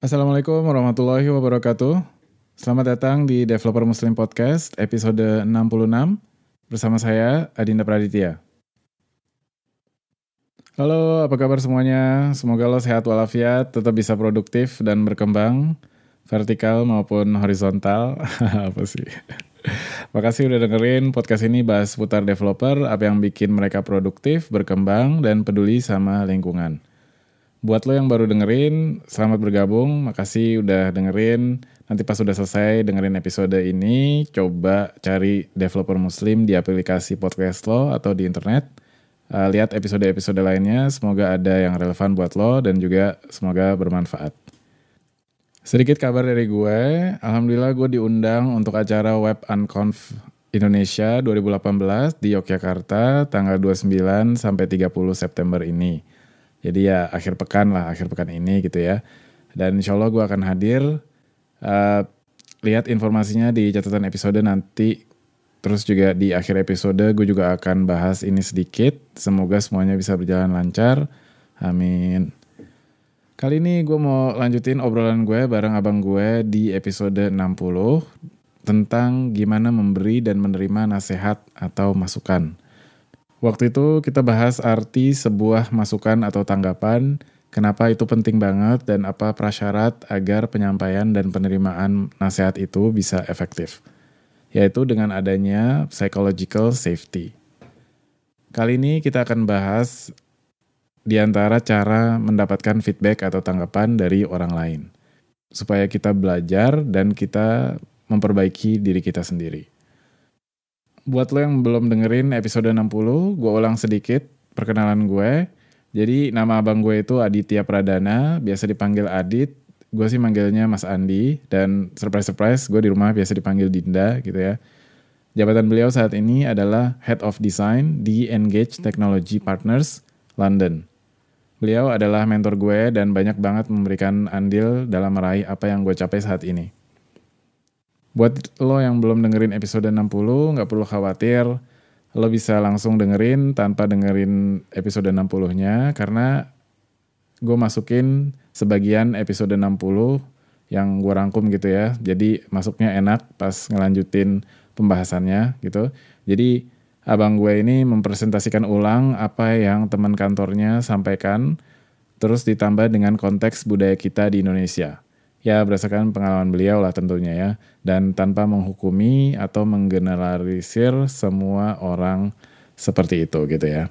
Assalamualaikum warahmatullahi wabarakatuh. Selamat datang di Developer Muslim Podcast episode 66 bersama saya Adinda Praditya. Halo, apa kabar semuanya? Semoga lo sehat walafiat, tetap bisa produktif dan berkembang, vertikal maupun horizontal. apa sih? Makasih udah dengerin podcast ini bahas seputar developer, apa yang bikin mereka produktif, berkembang, dan peduli sama lingkungan. Buat lo yang baru dengerin, selamat bergabung. Makasih udah dengerin. Nanti pas udah selesai dengerin episode ini, coba cari developer muslim di aplikasi podcast lo atau di internet. Uh, lihat episode-episode lainnya, semoga ada yang relevan buat lo dan juga semoga bermanfaat. Sedikit kabar dari gue, Alhamdulillah gue diundang untuk acara Web Unconf Indonesia 2018 di Yogyakarta tanggal 29 sampai 30 September ini. Jadi ya akhir pekan lah, akhir pekan ini gitu ya. Dan insya Allah gue akan hadir. Uh, lihat informasinya di catatan episode nanti. Terus juga di akhir episode gue juga akan bahas ini sedikit. Semoga semuanya bisa berjalan lancar. Amin. Kali ini gue mau lanjutin obrolan gue bareng abang gue di episode 60 tentang gimana memberi dan menerima nasihat atau masukan. Waktu itu kita bahas arti sebuah masukan atau tanggapan, kenapa itu penting banget dan apa prasyarat agar penyampaian dan penerimaan nasihat itu bisa efektif. Yaitu dengan adanya psychological safety. Kali ini kita akan bahas di antara cara mendapatkan feedback atau tanggapan dari orang lain. Supaya kita belajar dan kita memperbaiki diri kita sendiri buat lo yang belum dengerin episode 60, gue ulang sedikit perkenalan gue. Jadi nama abang gue itu Aditya Pradana, biasa dipanggil Adit. Gue sih manggilnya Mas Andi dan surprise-surprise gue di rumah biasa dipanggil Dinda gitu ya. Jabatan beliau saat ini adalah Head of Design di Engage Technology Partners, London. Beliau adalah mentor gue dan banyak banget memberikan andil dalam meraih apa yang gue capai saat ini. Buat lo yang belum dengerin episode 60, nggak perlu khawatir. Lo bisa langsung dengerin tanpa dengerin episode 60-nya, karena gue masukin sebagian episode 60 yang gue rangkum gitu ya. Jadi masuknya enak pas ngelanjutin pembahasannya gitu. Jadi abang gue ini mempresentasikan ulang apa yang teman kantornya sampaikan, terus ditambah dengan konteks budaya kita di Indonesia. Ya berdasarkan pengalaman beliau lah tentunya ya. Dan tanpa menghukumi atau menggeneralisir semua orang seperti itu gitu ya.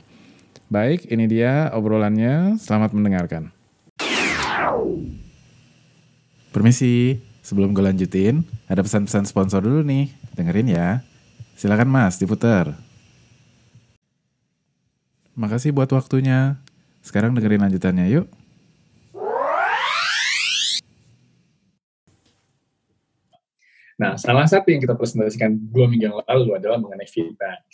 Baik, ini dia obrolannya. Selamat mendengarkan. Permisi, sebelum gue lanjutin, ada pesan-pesan sponsor dulu nih. Dengerin ya. Silakan mas, diputar. Makasih buat waktunya. Sekarang dengerin lanjutannya yuk. Nah, salah satu yang kita presentasikan dua minggu yang lalu adalah mengenai feedback.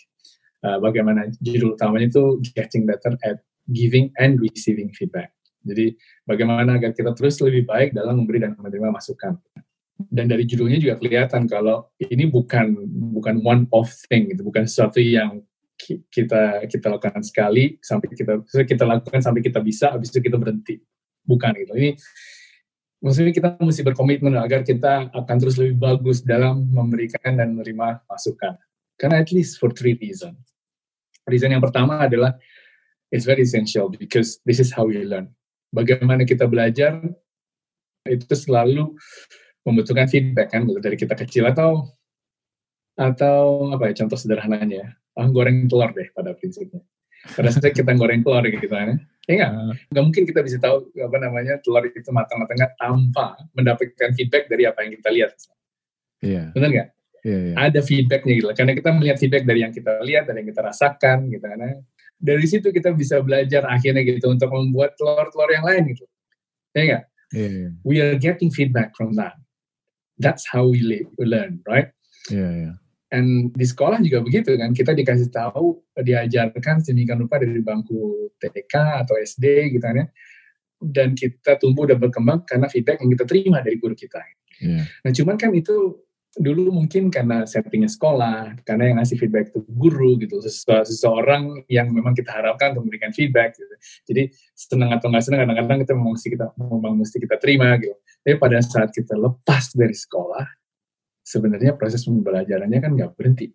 Uh, bagaimana judul utamanya itu Getting Better at Giving and Receiving Feedback. Jadi, bagaimana agar kita terus lebih baik dalam memberi dan menerima masukan. Dan dari judulnya juga kelihatan kalau ini bukan bukan one off thing, gitu, bukan sesuatu yang kita kita lakukan sekali sampai kita kita lakukan sampai kita bisa, habis itu kita berhenti. Bukan gitu. Ini maksudnya kita mesti berkomitmen agar kita akan terus lebih bagus dalam memberikan dan menerima masukan. Karena at least for three reasons. Reason yang pertama adalah it's very essential because this is how we learn. Bagaimana kita belajar itu selalu membutuhkan feedback kan dari kita kecil atau atau apa ya contoh sederhananya ah, goreng telur deh pada prinsipnya pada saat kita goreng telur gitu kan ya nggak uh. nggak mungkin kita bisa tahu apa namanya telur itu matang matang tanpa mendapatkan feedback dari apa yang kita lihat iya yeah. benar nggak yeah, yeah. ada feedbacknya gitu karena kita melihat feedback dari yang kita lihat dari yang kita rasakan gitu kan dari situ kita bisa belajar akhirnya gitu untuk membuat telur-telur yang lain gitu ya nggak yeah, yeah. we are getting feedback from that that's how we, live, we learn right yeah, yeah dan di sekolah juga begitu kan, kita dikasih tahu, diajarkan sedemikian rupa dari bangku TK atau SD gitu kan ya. Dan kita tumbuh dan berkembang karena feedback yang kita terima dari guru kita. Yeah. Nah cuman kan itu dulu mungkin karena settingnya sekolah, karena yang ngasih feedback itu guru gitu, seseorang yang memang kita harapkan untuk memberikan feedback gitu. Jadi senang atau nggak senang kadang-kadang kita memang mesti kita memang mesti kita terima gitu. Tapi pada saat kita lepas dari sekolah, sebenarnya proses pembelajarannya kan nggak berhenti.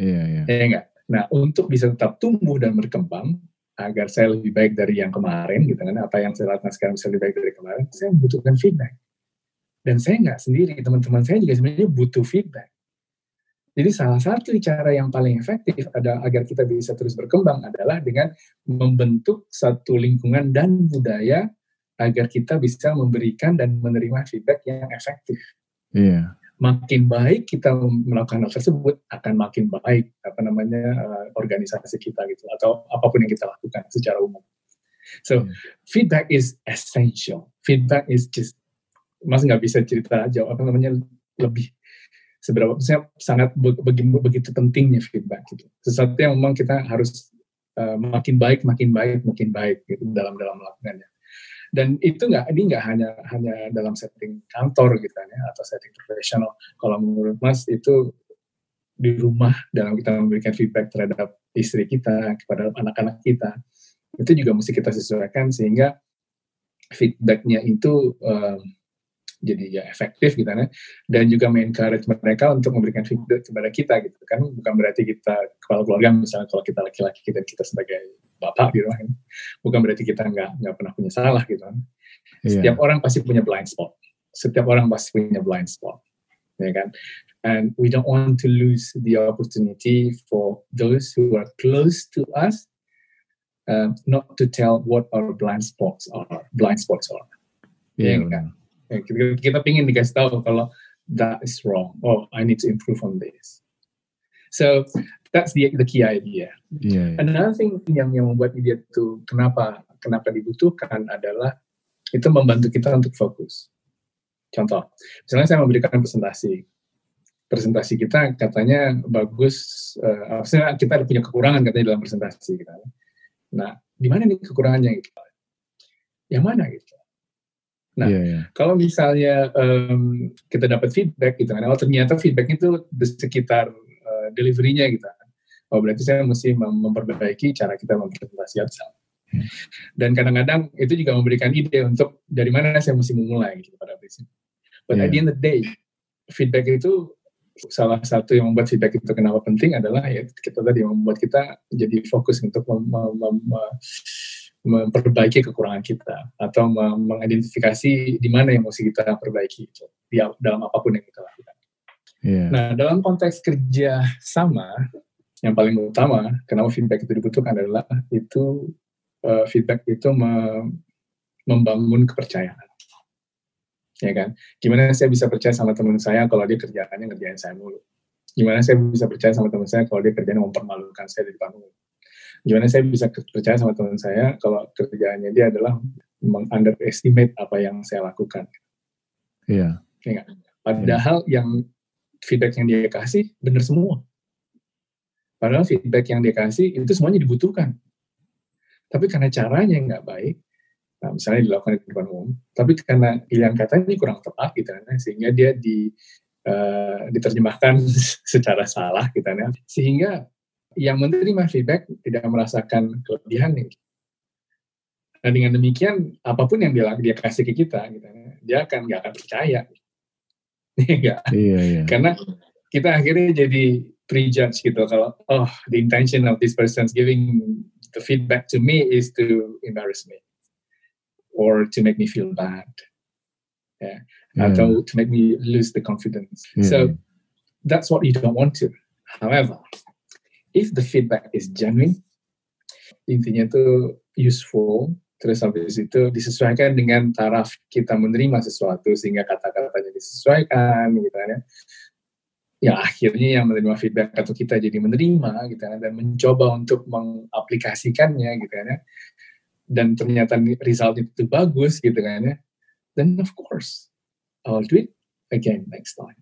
Iya, iya. Ya enggak? Nah, untuk bisa tetap tumbuh dan berkembang, agar saya lebih baik dari yang kemarin, gitu kan, apa yang saya lakukan sekarang bisa lebih baik dari kemarin, saya membutuhkan feedback. Dan saya nggak sendiri, teman-teman saya juga sebenarnya butuh feedback. Jadi salah satu cara yang paling efektif ada agar kita bisa terus berkembang adalah dengan membentuk satu lingkungan dan budaya agar kita bisa memberikan dan menerima feedback yang efektif. Iya. Makin baik kita melakukan hal tersebut, akan makin baik apa namanya uh, organisasi kita gitu atau apa pun yang kita lakukan secara umum. So Hmm. feedback is essential. Feedback is just mas nggak bisa cerita aja apa namanya lebih seberapa saya sangat be- begitu, begitu pentingnya feedback gitu. Sesuatu yang memang kita harus uh, makin baik, makin baik, makin baik gitu dalam dalam melakukannya. Dan itu nggak ini nggak hanya hanya dalam setting kantor gitu kan ya atau setting profesional. Kalau menurut Mas itu di rumah dalam kita memberikan feedback terhadap istri kita kepada anak-anak kita itu juga mesti kita sesuaikan sehingga feedbacknya itu um, jadi ya efektif gitu kan ya. dan juga encourage mereka untuk memberikan feedback kepada kita gitu kan bukan berarti kita kepala keluarga misalnya kalau kita laki-laki dan kita sebagai bapak gitu kan bukan berarti kita nggak nggak pernah punya salah gitu kan Iya. setiap orang pasti punya blind spot setiap orang pasti punya blind spot ya kan and we don't want to lose the opportunity for those who are close to us uh, not to tell what our blind spots are blind spots are Iya, Iya, benar. Ya, kita, kita pingin dikasih tahu kalau that is wrong. Oh, I need to improve on this. So that's the the key idea. Iya, iya. Another thing yang yang membuat ide itu kenapa kenapa dibutuhkan adalah itu membantu kita untuk fokus. Contoh, misalnya saya memberikan presentasi, presentasi kita katanya bagus, uh, maksudnya kita ada punya kekurangan katanya dalam presentasi kita. Nah, di mana nih kekurangannya gitu? Yang mana gitu? Nah, Iya, iya. kalau misalnya em, kita dapat feedback gitu kan, oh ternyata feedback itu di sekitar deliverynya gitu kan. Oh berarti saya mesti mem- memperbaiki cara kita mempresentasikan. Dan kadang-kadang itu juga memberikan ide untuk dari mana saya mesti memulai gitu pada prinsip. But at the end of the day, feedback itu salah satu yang membuat feedback itu kenapa penting adalah ya kita tadi membuat kita jadi fokus untuk mem- mem- mem- mem- memperbaiki kekurangan kita atau mem- mengidentifikasi di mana yang mesti kita perbaiki itu di dalam apa pun yang kita lakukan. Iya. Nah, dalam konteks kerja sama, yang paling utama kenapa feedback itu dibutuhkan adalah itu eh, feedback itu me- membangun kepercayaan. Ya kan? Gimana saya bisa percaya sama teman saya kalau dia kerjaannya ngerjain saya mulu? Gimana saya bisa percaya sama teman saya kalau dia kerjanya mempermalukan saya di depan umum? Gimana saya bisa percaya sama teman saya kalau kerjaannya dia adalah meng-underestimate apa yang saya lakukan? Iya. Ya nggak? Padahal yang feedback yang dia kasih benar semua. Padahal feedback yang dia kasih itu semuanya dibutuhkan. Tapi karena caranya nggak baik, nah misalnya dilakukan di depan umum, tapi karena pilihan kata ini kurang tepat gitu kan, sehingga dia di eh, diterjemahkan secara salah gitu kan, sehingga yang menerima feedback tidak merasakan kelebihan nih. Nah dengan demikian apa pun yang dia dia kasih ke kita, gitu, kan, dia akan nggak akan percaya. Iya? Iya, iya. karena kita akhirnya jadi prejudge gitu kalau oh the intention of this person's giving the feedback to me is to embarrass me or to make me feel bad ya Iya. atau to make me lose the confidence Iya, so that's what you don't want to however if the feedback is genuine intinya itu useful terus habis itu disesuaikan dengan taraf kita menerima sesuatu sehingga kata-katanya disesuaikan gitu kan ya. Ya akhirnya yang menerima feedback atau kita jadi menerima gitu kan dan mencoba untuk mengaplikasikannya gitu kan ya. Dan ternyata result itu bagus gitu kan ya. Then of course I'll do it again next time.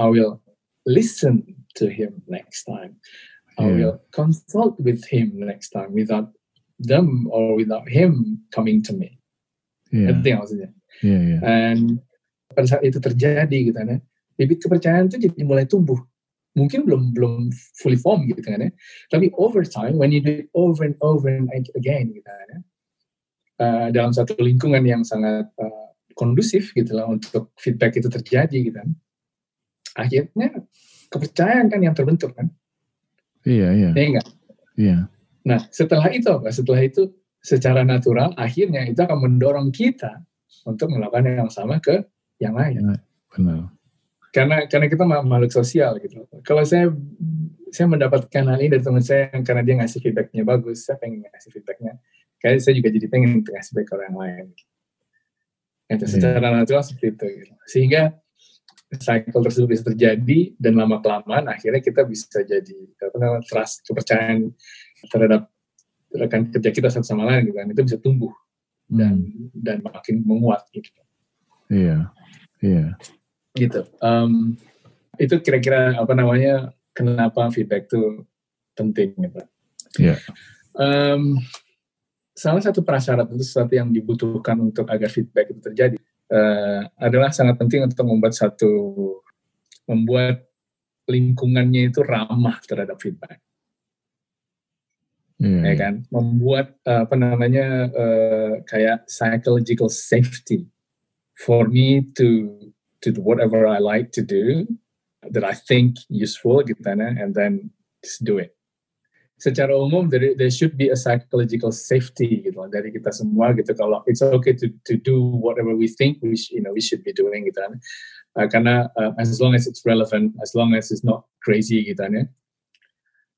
I will listen to him next time. I Yeah. will consult with him next time without them or without him coming to me Iya. itu yang maksudnya Iya, iya. dan pada saat itu terjadi gitu kan ya bibit kepercayaan itu jadi mulai tumbuh mungkin belum belum fully form gitu kan ya tapi over time when you do it over and over and again gitu kan ya uh, dalam satu lingkungan yang sangat uh, kondusif gitu lah untuk feedback itu terjadi gitu kan. Akhirnya kepercayaan kan yang terbentuk kan. Iya, iya. Ya enggak? Iya. Nah, setelah itu apa? Setelah itu secara natural akhirnya itu akan mendorong kita untuk melakukan yang sama ke yang lain. Iya, Benar. Karena karena kita makhluk sosial gitu. Kalau saya saya mendapatkan hal ini dari teman saya yang karena dia ngasih feedbacknya bagus, saya pengen ngasih feedbacknya. Kayak saya juga jadi pengen ngasih feedback ke orang lain. Itu Iya. secara natural seperti itu. Gitu. Sehingga cycle tersebut bisa terjadi dan lama kelamaan akhirnya kita bisa jadi apa namanya trust kepercayaan terhadap rekan kerja kita satu sama lain gitu kan itu bisa tumbuh dan Hmm. dan makin menguat gitu Iya. Iya. gitu Em, itu kira-kira apa namanya kenapa feedback itu penting gitu Iya. Em, salah satu prasyarat itu sesuatu yang dibutuhkan untuk agar feedback itu terjadi eh, adalah sangat penting untuk membuat satu membuat lingkungannya itu ramah terhadap feedback Iya. ya kan? Membuat eh, apa namanya eh, kayak psychological safety for me to to do whatever I like to do that I think useful gitu ya, and then just do it. Secara umum there, there should be a psychological safety gitu dari kita semua gitu. Kalau it's okay to to do whatever we think we you know we should be doing gitu kan. Uh, karena uh, as long as it's relevant as long as it's not crazy gitu ya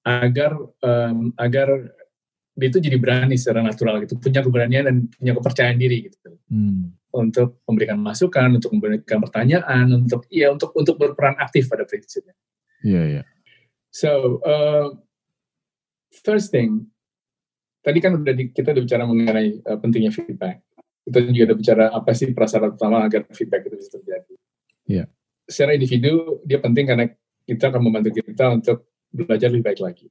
agar um, agar dia itu jadi berani secara natural gitu punya keberanian dan punya kepercayaan diri gitu Hmm. untuk memberikan masukan untuk memberikan pertanyaan untuk ya untuk untuk berperan aktif pada prinsipnya Iya, iya. so uh, first thing tadi kan udah di, kita udah bicara mengenai uh, pentingnya feedback kita juga udah bicara apa sih prasyarat utama agar feedback itu bisa terjadi Iya. secara individu dia penting karena kita akan membantu kita untuk belajar lebih baik lagi.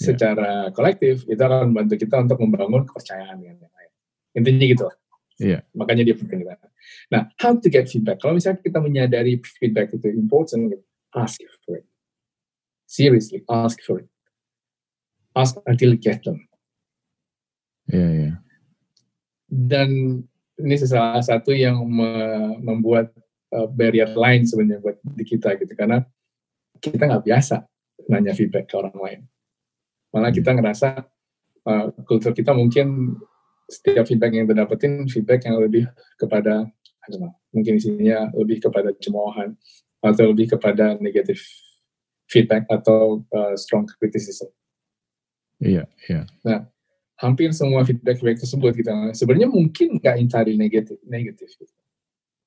Iya. secara kolektif itu akan membantu kita untuk membangun kepercayaan dengan yang lain. Intinya gitu. Lah Iya. makanya dia penting kita. Nah how to get feedback? Kalau misalnya kita menyadari feedback itu important ask for it. Seriously ask for it. Ask until you get them. Iya, iya. dan ini salah satu yang me- membuat uh, barrier lain sebenarnya buat di kita gitu. Karena kita nggak biasa nanya feedback ke orang lain. Malah kita ngerasa uh, kultur kita mungkin setiap feedback yang kita dapetin feedback yang lebih kepada know, mungkin isinya lebih kepada cemoohan atau lebih kepada negatif feedback atau uh, strong criticism. Iya, iya. hampir semua feedback feedback tersebut gitu sebenarnya mungkin nggak entirely negatif negatif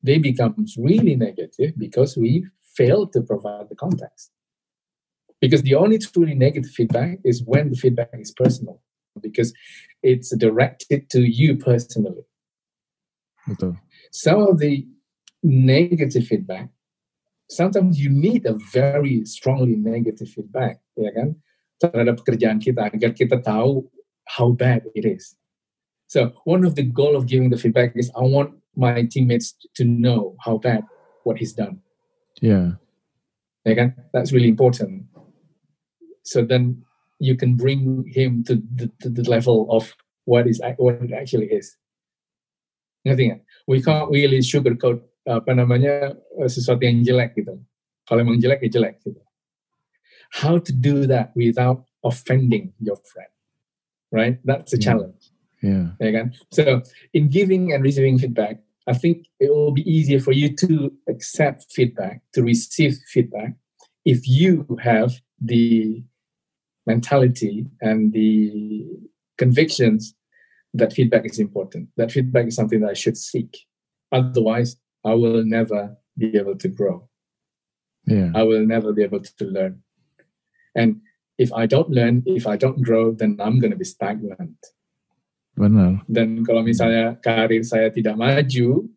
they becomes really negative because we fail to provide the context because the only truly negative feedback is when the feedback is personal because it's directed to you personally. Betul. some of the negative feedback sometimes you need a very strongly negative feedback ya kan? Terhadap pekerjaan kita agar kita tahu how bad it is. So one of the goal of giving the feedback is i want my teammates to know how bad what he's done. Yeah. Ya kan? That's really important so then you can bring him to the, to the level of what is what it actually is. Ngerti nggak? We can't really sugarcoat apa namanya eh, sesuatu yang jelek gitu. Kalau emang jelek ya jelek gitu. How to do that without offending your friend right? That's a Hmm. challenge. Ya kan? So in giving and receiving feedback, I think it will be easier for you to accept feedback, to receive feedback, if you have the mentality and the convictions that feedback is important. That feedback is something that I should seek. Otherwise, I will never be able to grow. Iya. I will never be able to learn. And if I don't learn, if I don't grow, then I'm going to be stagnant. Benar. dan kalau misalnya karir saya tidak maju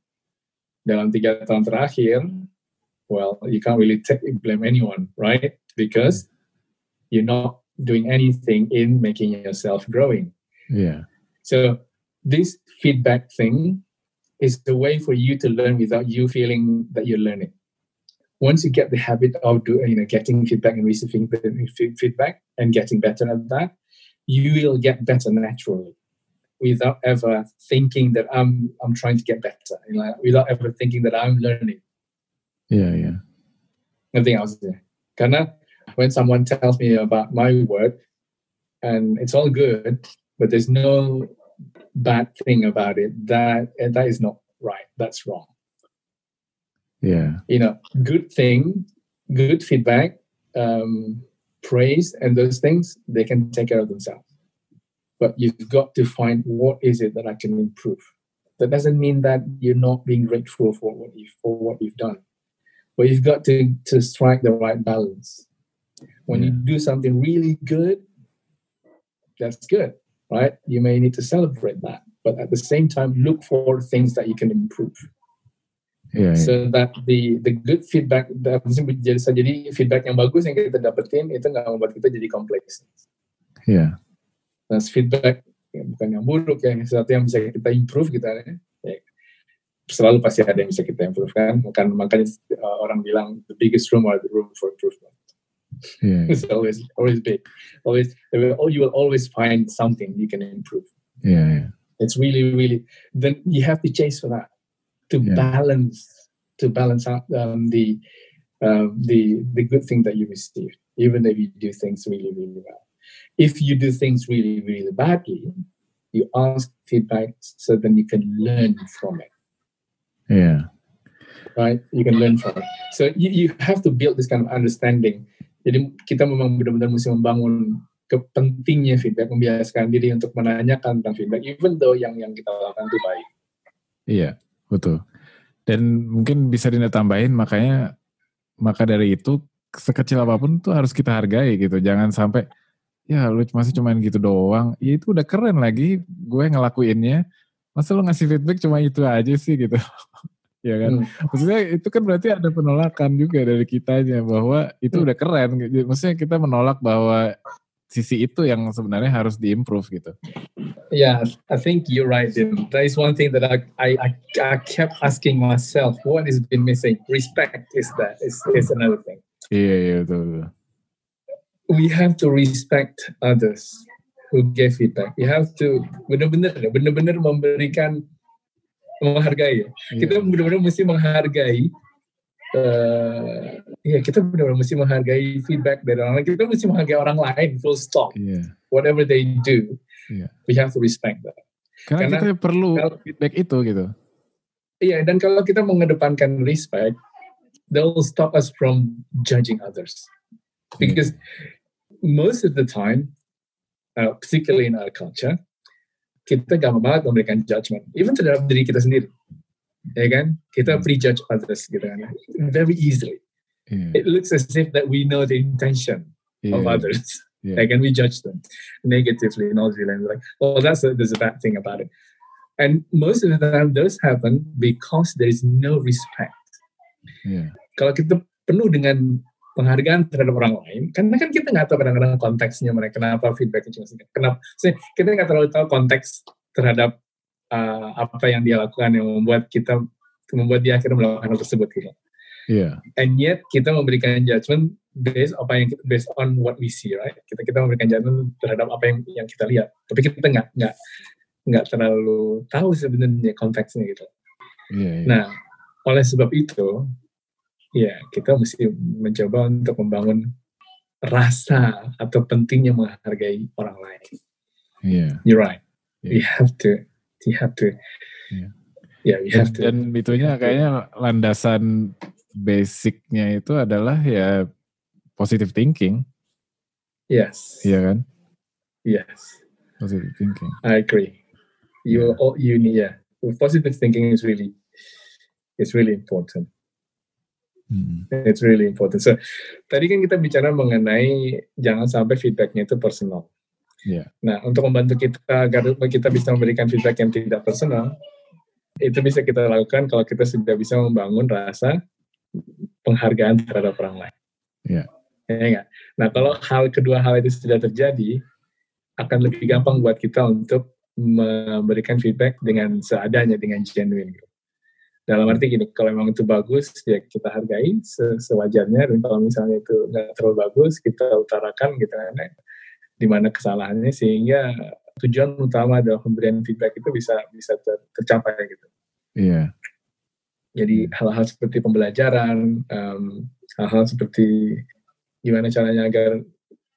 dalam tiga tahun terakhir, well, you can't really take blame anyone, right? Because you're not doing anything in making yourself growing. Yeah. So this feedback thing is the way for you to learn without you feeling that you're learning. Once you get the habit of doing, you know, getting feedback and receiving feedback and getting better at that, you will get better naturally. without ever thinking that I'm I'm trying to get better, you know, without ever thinking that I'm learning. Yeah, iya. Ngerti nggak maksudnya? Karena when someone tells me about my work, and it's all good, but there's no bad thing about it, that that is not right. That's wrong. Yeah. You know, good thing, good feedback, um, praise, and those things they can take care of themselves. But you've got to find what is it that I can improve. That doesn't mean that you're not being grateful for what you for what you've done, but you've got to to strike the right balance. When you do something really good, that's good, right? You may need to celebrate that, but at the same time, look for things that you can improve. Iya. So that the the good feedback, that jadi jadi feedback yang bagus yang kita dapetin itu nggak membuat kita jadi kompleks. Iya. Nah, feedback ya, bukan yang buruk ya, sesuatu yang bisa kita improve kita ya. ya, selalu pasti ada yang bisa kita improve kan. Bukan makanya uh, orang bilang the biggest room or the room for improvement. Iya. It's always always big. Always oh, you will always find something you can improve. Yeah, iya. It's really really then you have to chase for that to Yeah. balance to balance out um, the um, the the good thing that you receive, even if you do things really really well. If you do things really really badly, you ask feedback so then you can learn from it, Yeah. right? You can learn from it. So you, you have to build this kind of understanding. Jadi kita memang benar-benar mesti membangun kepentingnya feedback, membiasakan diri untuk menanyakan tentang feedback, even though yang yang kita lakukan itu baik. Iya, betul. Dan mungkin bisa Dinda tambahin makanya maka dari itu sekecil apa pun tuh harus kita hargai gitu. Jangan sampai ya lu masih cuman gitu doang. Ya itu udah keren lagi gue ngelakuinnya. Masa lu ngasih feedback cuma itu aja sih gitu. Ya kan? Hmm. Maksudnya itu kan berarti ada penolakan juga dari kitanya bahwa itu Hmm. udah keren. Maksudnya kita menolak bahwa sisi itu yang sebenarnya harus diimprove gitu. Yeah, I think you're right. Tim. That is one thing that I, I, I, kept asking myself, what has been missing? Respect is that is, is another thing. Iya, iya betul, betul. We have to respect others who give feedback. You have to benar-benar benar-benar memberikan menghargai. ya. Kita Iya. benar-benar mesti menghargai. eh ya kita benar-benar mesti menghargai feedback dari orang lain. Kita mesti menghargai orang lain. Full stop. Iya. Whatever they do, Iya. we have to respect that. Karena, Karena kita perlu kalau- feedback itu gitu. Iya, dan kalau kita mengedepankan respect, that will stop us from judging others. Because most of the time, uh, particularly in our culture, kita gampang banget memberikan judgment, even terhadap diri kita sendiri. Ya kan? Kita Hmm. prejudge others gitu kan. Very easily. Iya. It looks as if that we know the intention Iya. of others. Iya. Like, and we judge them negatively and all this, and like, oh, that's a, there's a bad thing about it. And most of the time, those happen because there is no respect. Iya. Kalau kita penuh dengan penghargaan terhadap orang lain, karena kan kita nggak tahu kadang-kadang konteksnya mereka, kenapa feedbacknya cuma segini, kenapa, kita nggak terlalu tahu konteks terhadap uh, apa yang dia lakukan yang membuat kita membuat dia akhirnya melakukan hal tersebut gitu. Iya. And yet kita memberikan judgment based apa yang based on what we see, right? Kita kita memberikan judgment terhadap apa yang yang kita lihat. Tapi kita nggak nggak nggak terlalu tahu sebenarnya konteksnya gitu. Iya. iya. Nah, oleh sebab itu, ya kita mesti mencoba untuk membangun rasa atau pentingnya menghargai orang lain. Iya. You're right. Iya. We have to, we have to, Iya. yeah, we Dan, have to. dan itunya kayaknya landasan basicnya itu adalah ya positive thinking, yes, iya kan? yes, Positive thinking. I agree. You, all, you need, yeah, positive thinking is really, it's really important. Hmm. It's really important. So, tadi kan kita bicara mengenai jangan sampai feedbacknya itu personal. Iya. Nah, untuk membantu kita agar kita bisa memberikan feedback yang tidak personal, itu bisa kita lakukan kalau kita sudah bisa membangun rasa penghargaan terhadap orang lain. Iya. Ya nggak? Nah, kalau hal kedua hal itu sudah terjadi, akan lebih gampang buat kita untuk memberikan feedback dengan seadanya, dengan genuine. gitu. Dalam arti gini, kalau memang itu bagus, ya kita hargai se- sewajarnya. Dan kalau misalnya itu nggak terlalu bagus, kita utarakan gitu kan, di mana kesalahannya sehingga tujuan utama dalam pemberian feedback itu bisa bisa ter, tercapai gitu. Iya. Yeah. Jadi hal-hal seperti pembelajaran, hal hal-hal seperti gimana caranya agar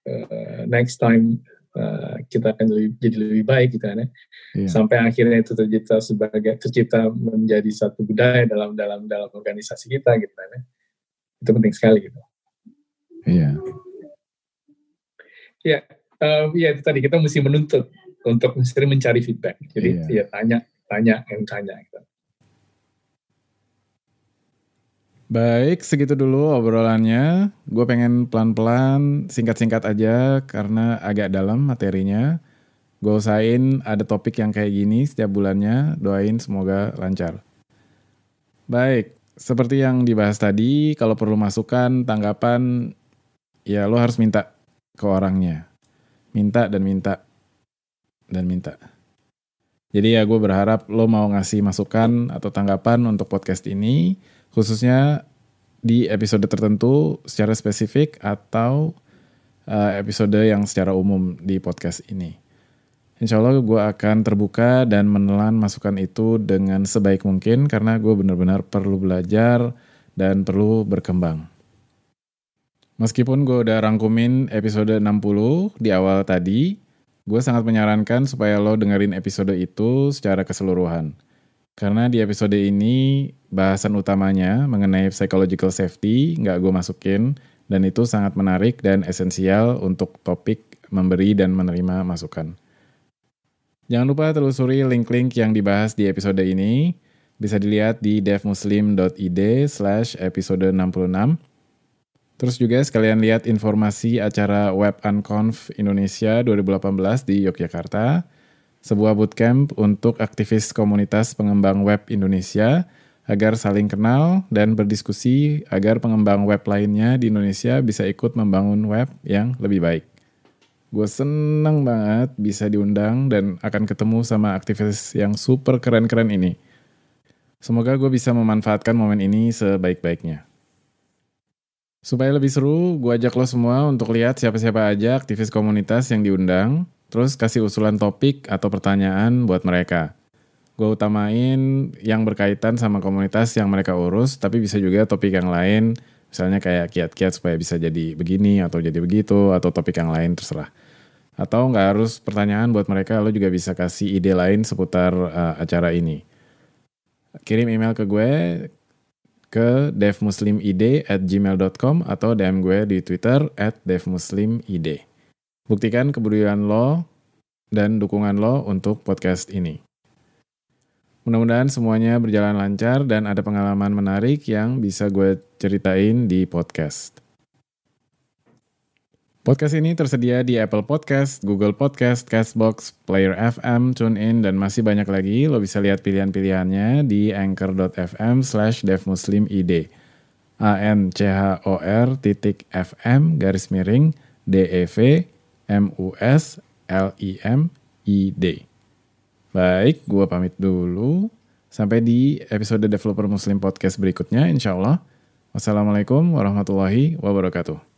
uh, next time uh, kita akan lebih, jadi lebih baik gitu kan ya. Yeah. Sampai akhirnya itu tercipta sebagai tercipta menjadi satu budaya dalam dalam dalam organisasi kita gitu kan ya. Itu penting sekali gitu. Iya. Yeah. Ya, um, ya itu tadi kita mesti menuntut untuk sering mencari feedback. Jadi yeah. ya tanya, tanya, yang tanya. Gitu. Baik, segitu dulu obrolannya. Gue pengen pelan-pelan, singkat-singkat aja karena agak dalam materinya. Gue usahain ada topik yang kayak gini setiap bulannya. Doain semoga lancar. Baik, seperti yang dibahas tadi, kalau perlu masukan, tanggapan, ya lo harus minta ke orangnya. Minta dan minta dan minta. Jadi ya gue berharap lo mau ngasih masukan atau tanggapan untuk podcast ini, khususnya di episode tertentu secara spesifik atau uh, episode yang secara umum di podcast ini. Insya Allah gue akan terbuka dan menelan masukan itu dengan sebaik mungkin karena gue benar-benar perlu belajar dan perlu berkembang. Meskipun gue udah rangkumin episode 60 di awal tadi, Gue sangat menyarankan supaya lo dengerin episode itu secara keseluruhan. Karena di episode ini bahasan utamanya mengenai psychological safety nggak gue masukin dan itu sangat menarik dan esensial untuk topik memberi dan menerima masukan. Jangan lupa telusuri link-link yang dibahas di episode ini. Bisa dilihat di devmuslim.id slash episode 66 Terus juga sekalian lihat informasi acara Web Unconf Indonesia 2018 di Yogyakarta, sebuah bootcamp untuk aktivis komunitas pengembang web Indonesia agar saling kenal dan berdiskusi agar pengembang web lainnya di Indonesia bisa ikut membangun web yang lebih baik. Gue seneng banget bisa diundang dan akan ketemu sama aktivis yang super keren-keren ini. Semoga gue bisa memanfaatkan momen ini sebaik-baiknya. Supaya lebih seru, gue ajak lo semua untuk lihat siapa-siapa aja aktivis komunitas yang diundang, terus kasih usulan topik atau pertanyaan buat mereka. Gue utamain yang berkaitan sama komunitas yang mereka urus, tapi bisa juga topik yang lain, misalnya kayak kiat-kiat supaya bisa jadi begini atau jadi begitu, atau topik yang lain terserah. Atau nggak harus pertanyaan buat mereka, lo juga bisa kasih ide lain seputar uh, acara ini. Kirim email ke gue ke devmuslimid at gmail.com atau DM gue di Twitter at devmuslimid. Buktikan kepedulian lo dan dukungan lo untuk podcast ini. Mudah-mudahan semuanya berjalan lancar dan ada pengalaman menarik yang bisa gue ceritain di podcast. Podcast ini tersedia di Apple Podcast, Google Podcast, Castbox, Player FM, TuneIn, dan masih banyak lagi. Lo bisa lihat pilihan-pilihannya di anchor.fm slash devmuslimid. A-N-C-H-O-R titik F-M garis miring D-E-V M-U-S L-I-M-I-D. Baik, gue pamit dulu. Sampai di episode Developer Muslim Podcast berikutnya, insya Allah. Wassalamualaikum warahmatullahi wabarakatuh.